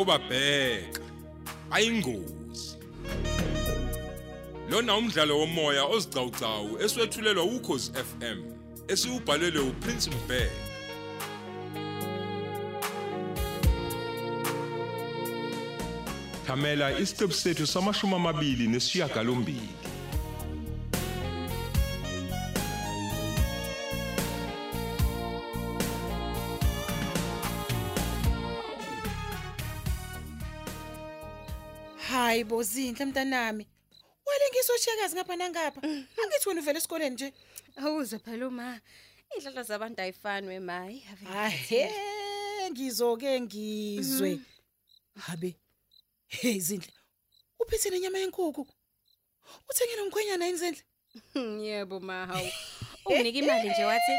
obabheka ayingozi. Lona umdlalo womoya ozicawucawu eswetshulelwa ukhozi FM esiubhalelwe uPrince Mbeki Thamela isiqebu sethu samashumi amabili nesishiyagalombili Hayi bozinhle mntanami. Wale ngisoshiyakazi ngapha nangapha. Angithi wena uvela esikoleni nje. Awuze phela uma indlala zabantu ayifani wemayi. Ahe ngizoke ngizwe. Habe. Hey zinhle. Uphethe nenyama yenkukhu. Uthengele umkhwenyana yini zinhle? Yebo ma hawu. Unginika imali nje wathi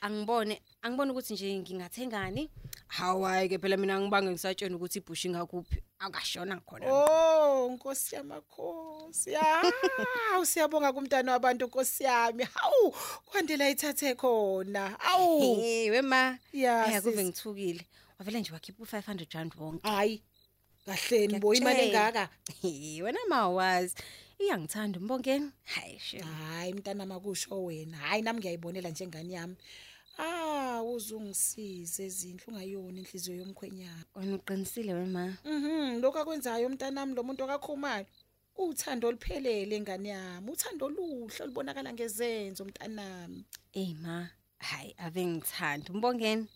angibone angibone ukuthi nje ngingathengani. Hawayi ke phela mina ngibange ngisatshena ukuthi ibhushi ngakuphi akashona khona. Oh Nkosi yamakhosi. Ya usiyabonga kumntana wabantu Nkosi yami. Hawu kwandela ithathe khona. Awu Hey wema. Ya, Aya kuve sis. ngithukile. Wavela nje wakhipha u500 rand wonke. hayi. Kahleni bo imali Ngiyakutshela. engaka. Hey wena mawazi. Iyangithanda umbongeni. Hayi she. Hayi mntana makusho wena. Hayi nami ngiyayibonela njengani yami. Ah uzungisize ezindlu ungayona inhliziyo yomkhwenyana. Wena uqinisile wema. Mhm lokho akwenzayo umntanami lo muntu akakhumayo. Uthando oluphelele ngani yami. Uthando oluhle olubonakala ngezenzo mntanami. Ey ma, hayi ave ngithanda umbongeni.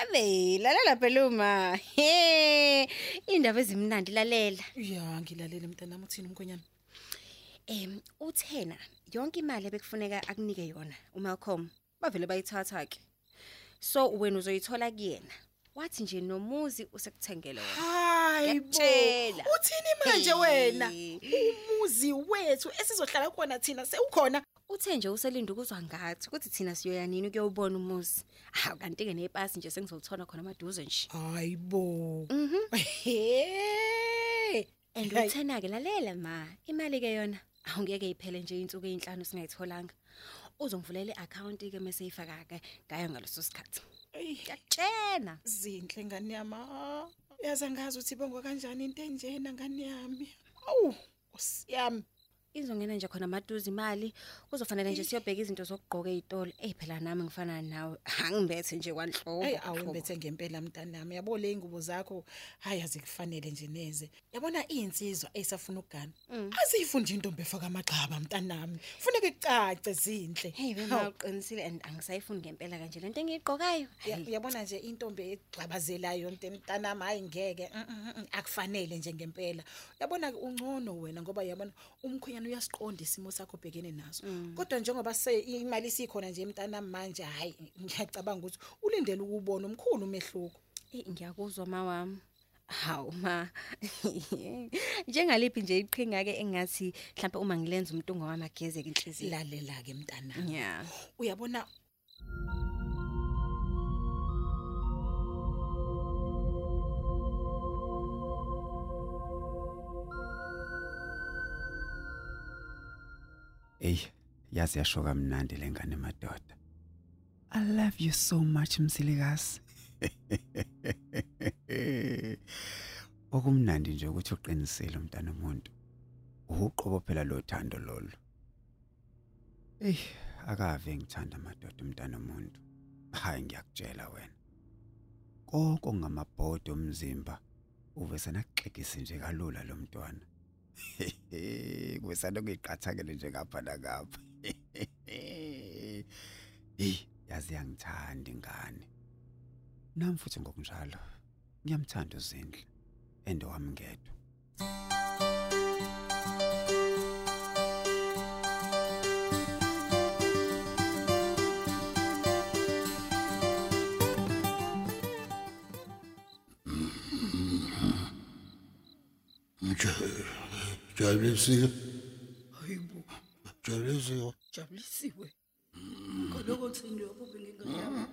Ave lalela phela uma. He, indaba ezimnandi lalela. Ya ngilalele mntanami uthini umkhwenyana? Em uthena yonke imali ebekufuneka akunike yona uMalcolm bavele bayithatha ke. So wena uzoyithola kuyena. Wathi nje nomuzi usekuthengele wona. Hayi bo. Ngiyakutshela. Uthini manje wena? Hey. Umuzi wethu esizohlala khona thina sewukhona. Uthe nje uselinda ukuzwa ngathi ukuthi thina siyoya nini ukuyobona umuzi. Hawu kanti ke nepasi nje sengizolithola khona amaduze nje. Hayi bo. Mhm. Hey. And Hayi. uthena ke lalela ma, imali ke yona awungeke iphele nje insuku ezinhlanu singayitholanga. Uzongivulela iaccount ke mase ifaka ke ngayo ngaleso sikhathi. Ey. Ngiyakutshena. zinhle ngani yami Ah, yazi angazi ukuthi ibongwa kanjani into enjena ngani yami awu osiyami Izongena nje khona amaduze imali, kuzofanele nje siyobheka izinto zokugqoka ezitolo. Ey phela nami ngifana nawe. Angibethe nje kwanhloko. hey awumbethe ngempela mntanami yabo le ingubo zakho hayi azikufanele nje neze yabona insizwa esafuna ukugana aziyifundi intombi efaka amagxaba mntanami funeka icace zinhle Hey wena uqinisile and angisayifuni ngempela kanje lento engiyigqokayo. Ya- Hayi. uyabona nje intombi egxabazelayo nto mntanami hayi ngeke mm, mm, mm, akufanele nje ngempela yabona ke ungcono wena ngoba yabona umkhwenyana uyasiqonda isimo sakho obhekene naso kodwa njengoba se imali sikhona nje mntanami manje hayi ngiyacabanga ukuthi ulindele ukubona umkhulu umehluko Eh ngiyakuzwa mawami. Hawu ma. Njengaliphi nje iqhinga ke engathi mhlawumbe uma ngilenza umntungo wami agezeke inhliziyo. lalela ke mntanami Yeah. uyabona Ey, yazi yashoka mnandi lengane madoda. I love you so much msilikazi. Okumnandi nje ukuthi uqinisele umntana umuntu. Uqobo phela lo thando lolo. Ey, akave ngithanda madoda umntana umuntu. Hayi ngiyakutshela wena. Konke ngamabhodo omzimba uvesana kuxegisa nje kalula lo mntwana. Kwesana kuyiqathakele nje ngapha nakapha. Hey, yazi yangithanda ingane. Nami futhi ngokunjalo. Ngiyamthanda uzindle. Endo wami ngedwa. Jabulisiwe. hayibo Jabulisiwe. jabulisiwe. Ngaloko thini lokho bengingayami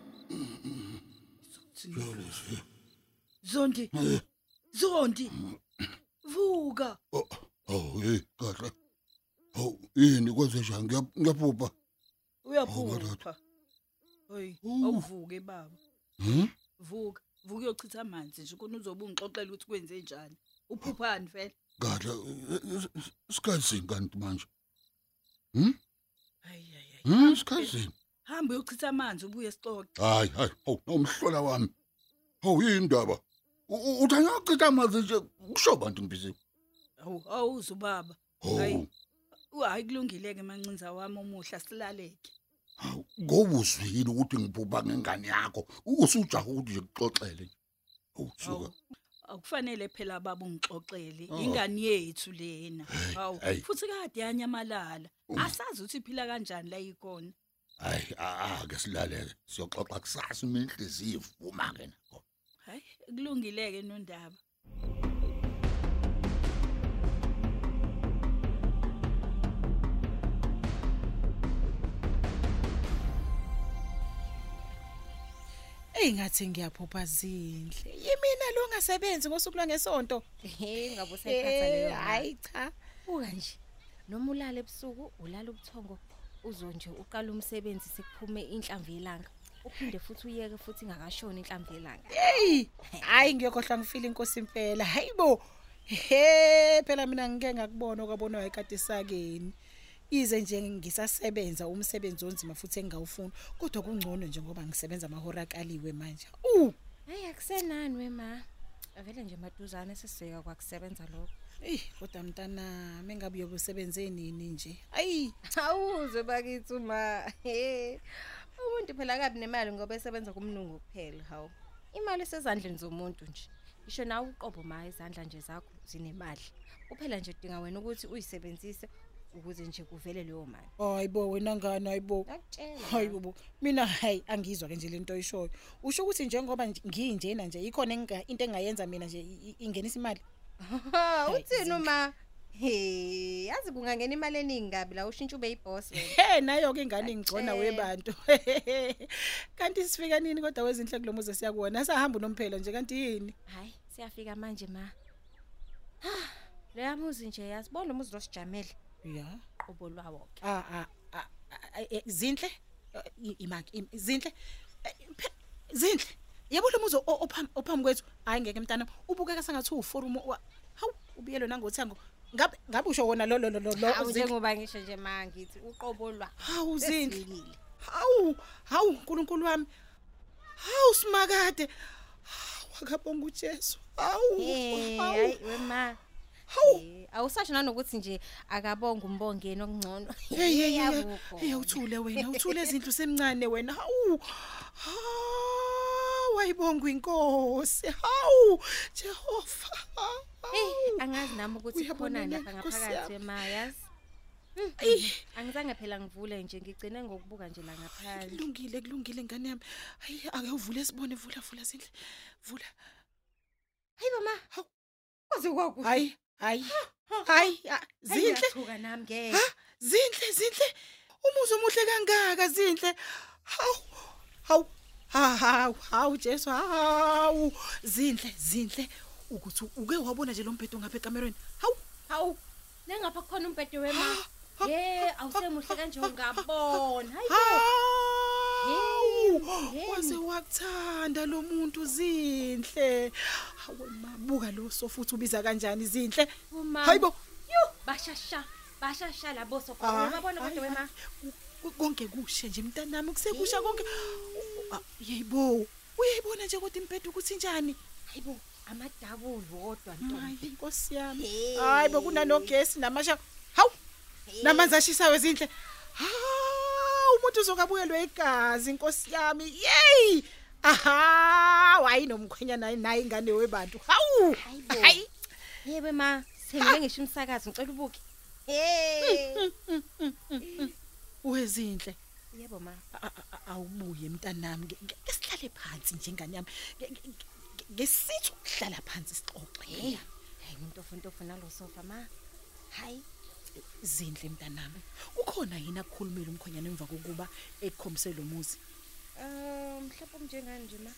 Jabulisiwe. zondi. Zondi. Vuka. Oh, oh, hey, kahle. Oh, yini kwenze njani? Ngiyap- Ngiyaphupha. uyaphupha. Hayi awuvuke baba. Hmm? vuka. Vuka uyochitha amanzi nje khona uzobe ungixoxela ukuthi kwenze njani. Uphuphani vele? Gadla sikhathini kanti manje? Hm hayi hm sikhathini hamba uyochitha amanzi ubuye sixoxe. Hayi hayi hawu nomhlola wami. Hawu yini indaba uthanya ukuchitha amanzi nje? Kusho bantu ngibhizi awu awuzu baba Hayi. hayi kulungile-ke mancinza wami omuhle silaleke hawu, ngoba uzwile ukuthi ngiphupha ngengane yakho. Usujaha ukuthi nje kuxoxele hawu suka. Hawu, akufanele phela baba ungixoxele Oh. ingane yethu lena hawu Hey. futhi kade yanyamalala Um. asazi ukuthi iphila kanjani la ikhona hayi ake silaleke siyoxoxa kusasa uma inhliziyo ivuma ke nakho hayi kulungile-ke nondaba Eyingathi ngiyaphupha zindle. Yimina lo ngasebenzi ngosuku lwangesonto. He ngabe usayikhathalele. Eh, Hayi cha. Buka nje. Noma ulala ebusuku, ulala ubuthongo, uzo nje uqala umsebenzi sekuphume inhlamvu yelanga. Uphinde futhi uyeke futhi ingakashoni inhlamvu yelanga. Hey, hayi ngiyokhohlwa ngifila inkosi impela. Hayibo. He, phela mina ngike ngakubona okwabonwa ekade sakeni. Ize nje ngisasebenza umsebenzi onzima futhi engawufuni, kodwa kungcono nje ngoba ngisebenza amahora akaliwe manje. Uh, Hayi akusenani wema. Avele nje maduzane sesiyeka kwakusebenza lokho. eh kodwa mntana, mengabe uyokusebenze nini nje? Ayi, Awuzwe bakithi uma. He. Umuntu phela kabi nemali ngoba esebenza kumnungu kuphela, hawo. Imali isezandleni zomuntu nje. Ngisho nawe uqobo ma izandla nje zakho zinemali. Kuphela nje udinga wena ukuthi uyisebenzise ukuze nje kuvele leyo mali. hayibo wena ngani hayibo. Ngakutshela. Hayi bobo mina hayi angizwa ke nje lento oyishoyo usho ukuthi njengoba nje nginjena nje ikhona enga- into engayenza mina nje i- i- ingenisa imali Ha, Hayi, uthini Zindle. uma? He, yazi kungangena imali eningi kabi la ushintsha ube yiboss wena. he nayo ke ingane ngigcona Ngiyakutshela. webantu kanti sifika nini kodwa wezinhle kulomuze siyakuwona sahamba unomphela nje kanti yini Hayi, siyafika manje ma. Ha, leya muzi nje yasibona umuzi losijamele ya qobo lwawo ke. ah ah ah, ah, eh, zinhle Eh, i- imaki im- zinhle Eh, phe- zinhle yabo lo muzo o- ophambi ophambi kwethu hayi ngeke mntana ubukeka sengathi uforum hawu ubiyelo nangothango ngabe ngabe usho wona lo lo lo lo- lo Hawu Zinhle? njengoba ngisho nje ma ngithi uqobo lwa. hawu zinhle Sesifikile. hawu hawu nkulunkulu wami hawu simakade hawu akabonga ujesu hawu Eh, hawu hayi wema. Hawu Awusasho nanokuthi nje akabonga umbongeni okungcono. hey hey Yabukho. hey uthule wena uthule izindlu semncane wena hawu hawu ayibonga inkosi hawu jehova Eh, angazi nami ukuthi khona lapha ngaphakathi yami. ema yazi. Eyi. Angizange phela ngivule nje ngigcine ngokubuka nje la ngaphandle. kulungile kulungile ngane yami hayi ake uvule sibone vula vula zindle vula Hayi mama. Hawu. Kwaze kwaku. hayi hayi hayi ah, zinhle Zindle nami ngeke. Ha? Zinhle zinhle. Umuzi omuhle kangaka zinhle. Hawu. Hawu. Ha ha hawu Jesu hawu. Zinhle zinhle ukuthi uke wabona nje lo mbhedo ngapha ekamerweni. Hawu. Hawu. Nengapha khona umbhede wema. ha, Ye, awusemuhle kanje ungabona. Hayi bo. Hawu. Hey, Waze wakuthanda lo muntu zinhle. Hawu mabuka lo sofuthi ubiza kanjani zinhle. Hayibo. Bashasha. Bashasha labo sokho. Uyabona hayi, kodwa wema. konke kushe nje mntanami kusekusha konke Ah, yeyibo uyayibona nje kodwa impethu ukuthi njani Hayibo. Amadabulu wodwa hayi ntombi. inkosi yami hayi bokunanogesi namasha hawu namanzi ashisayo ezinhle hawu umuntu uzokabuyelwe igazi inkosi yami yeyi aha hayi nomkhwenyana naye naye ingane webantu hawu Hayibo. hayi Yebe ma, sengike ngisho umsakazo ngicela ubuke. Hey. uwezinhle Yebo ma. A- a- a- awubuye mntanami Nge- nge- ngesihlale phansi njengane yami Nge- nge- nge- ngesithi ukuhlala phansi sixoxe Hey. Hayi umuntu ntofu nalo sofa ma. Hayi. Zinhle mntanami ukhona yini akukhulumela umkhonyana emva kokuba ekukhombise lo muzi Um mhlawumbe njengani nje ma.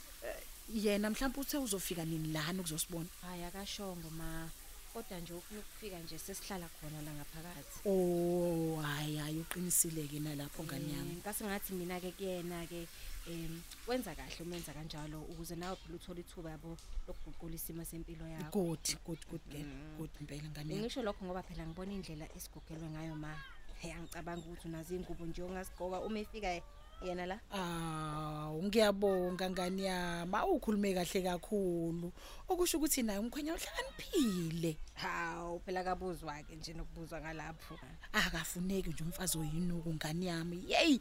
yena mhlawumbe uthe uzofika nini lana ukuzosibona Hayi akashongo ma. Kodwa nje ufuna ukufika nje sesihlala khona la ngaphakathi. oh hayi hayi uqinisile ke nalapho ngane yami Ngase ngathi mina ke kuyena ke em wenza kahle umenza kanjalo ukuze nawe phela uthole ithuba yabo lokuguqula isimo sempilo yakho good good good girl good impela ngane yami. ngisho lokho ngoba phela ngibona indlela esigogelwe ngayo ma hey angicabanga ukuthi unazo ingubo nje ongasigqoka uma efika yena la? Aw ngiyabonga ngani yami awukhulume kahle kakhulu. Okusho ukuthi naye umkhwenya uhlakaniphile. Hawu phela kabuzwa ke nje nokubuzwa ngalapho. Akafuneki nje umfazi oyinuku ngani yami. Hey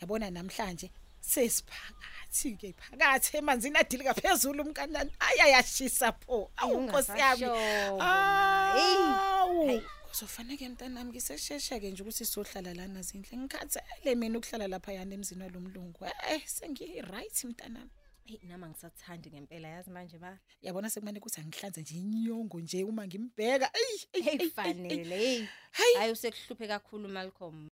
yabona namhlanje sesiphakathi ke phakathi emanzini adilika phezulu umkanani ayayashisa pho. Awu nkosi yami. ungasasho, ma. Hey. awu. Hey. kuzofanele mntanami ngiseshesha ke nje ukuthi sizohlala lana zindle ngikhathele mina ukuhlala lapha yana emzini walomlungu eh sengi right mntanami hey nama ngisathandi ngempela yazi manje ma yabona sekumane ukuthi angihlanze nje inyongo nje uma ngimbheka eyi eyi, eyi, hey eyi, eyi. fanele hey Hayi. hayi usekuhluphe kakhulu Malcolm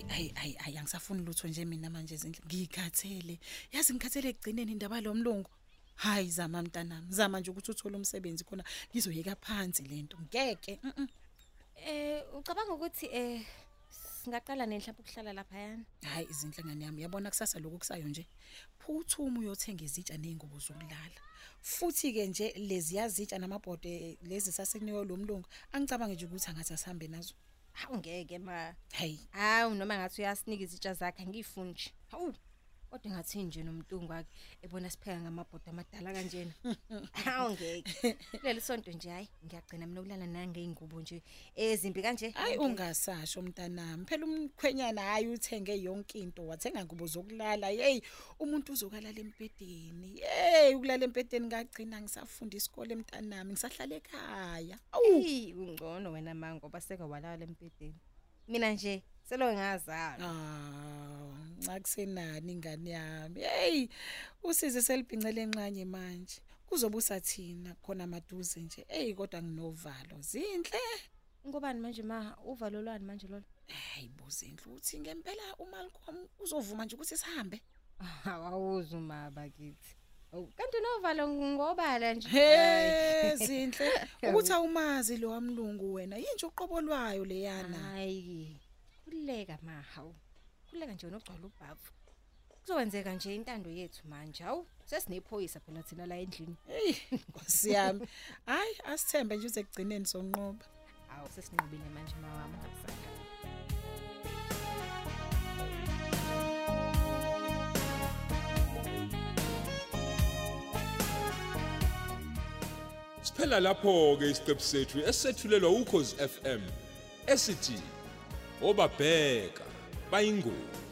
hayi hayi hayi hayi angisafuni lutho nje mina manje zindle ngikhathele. Yazi ngikhathele ekugcineni indaba lomlungu? Hayi zama mntanami zama nje ukuthi uthole umsebenzi khona. Ngizoyeka phansi lento ngeke mm, mm. eh ucabanga ukuthi eh singaqala nenhlapha ukuhlala lapha yana hayi izinhle ngane yami yabona kusasa lokhu kusayo nje. Phuthuma uyothenga izitsha nezingubo zokulala. Futhi ke nje lezi yazitsha namabhode lezi sasekunikwe lo mlungu angicabange nje ukuthi angathi asihambe nazo. Hawu ngeke ma. Hayi hawu noma ngathi uyasinika izitsha zakhe angifuni nje. Hawu. Kodwa ngathi nje nomntungu wakhe ebona sipheka ngamabhodo amadala kanjena. Hawu ngeke. Leli sonto nje hayi ngiyagcina mina ukulala nangeyingubo nje ezimbi kanje. Hayi ungasasho mntanami. Phela umkhwenyana hayi uthenge yonke into wathenga ngubo zokulala. Hey umuntu uzokalala empedeni hey ukulala empedeni ngagcina ngisafunda isikole mntanami ngisahlala ekhaya. Awu. Hey ungcono wena ma ngoba seke walala empedeni mina nje selo ngazala Ah, nxa kusenani ingane yami. Hey, usize selibhincele enqanye manje. Kuzobe usathina khona maduze nje. Hey, kodwa nginovalo. Zinhle. ngobani manje ma uvalo lwani manje lolo Hey, buzindlu uthi ngempela uMalcolm uzovuma nje ukuthi sihambe. awawuzu maba kithi Awu, kanti novalo ngobala nje Hey, zinhle. Ukuthi awumazi lo wamlungu wena. Yinje uqobolwayo leyana. hayi khuleka ma hawu khuleka nje nogcwala ubhavu kuzokwenzeka nje intando yethu manje hawu sesinephoyisa phela thina la endlini Hey, Nkosi yami. Hayi, asithembe nje uze kugcineni sonqoba. hawu sesinqobile manje mawami ngabusakhala Siphela lapho ke isiqephu sethu esethulelwa ukhozi FM esithi obabheka bayingozi.